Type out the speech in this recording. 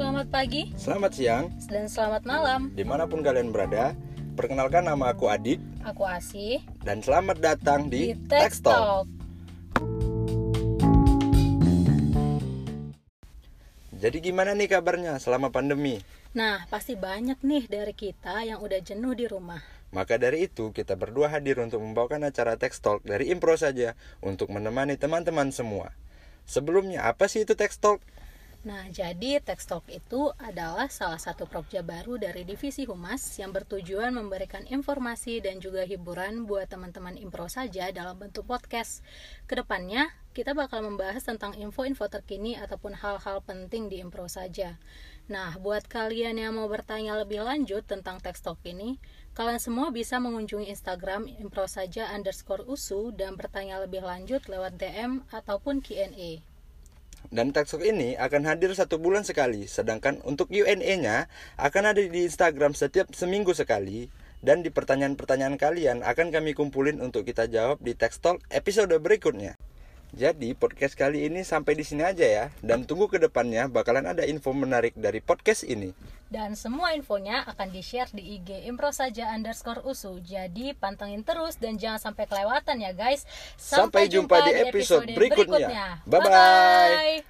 Selamat pagi Selamat siang, dan selamat malam. di mana pun kalian berada. Perkenalkan nama aku Adit Aku Asih dan selamat datang di, di Text Text Talk. Talk. Jadi gimana nih kabarnya selama pandemi? Nah, pasti banyak nih dari kita yang udah jenuh di rumah. Maka dari itu kita berdua hadir untuk membawakan acara Text Talk dari Impro saja untuk menemani teman-teman semua. Sebelumnya apa sih itu Text Talk? Nah, jadi Text Talk itu adalah salah satu prokja baru dari Divisi Humas yang bertujuan memberikan informasi dan juga hiburan buat teman-teman impro saja dalam bentuk podcast. Ke depannya, kita bakal membahas tentang info-info terkini ataupun hal-hal penting di impro saja. Nah, buat kalian yang mau bertanya lebih lanjut tentang Text Talk ini, kalian semua bisa mengunjungi Instagram impro saja underscore usu dan bertanya lebih lanjut lewat DM ataupun Q&A. Dan Text Talk ini akan hadir satu bulan sekali, sedangkan untuk Q&A-nya akan ada di Instagram setiap seminggu sekali. Dan di pertanyaan-pertanyaan kalian akan kami kumpulin untuk kita jawab di Text episode berikutnya. Jadi podcast kali ini sampai di sini aja ya dan tunggu ke depannya bakalan ada info menarik dari podcast ini. Dan semua infonya akan di-share di IG impro saja underscore usu. Jadi pantengin terus dan jangan sampai kelewatan ya guys. Sampai jumpa di episode berikutnya. Bye-bye. Bye-bye.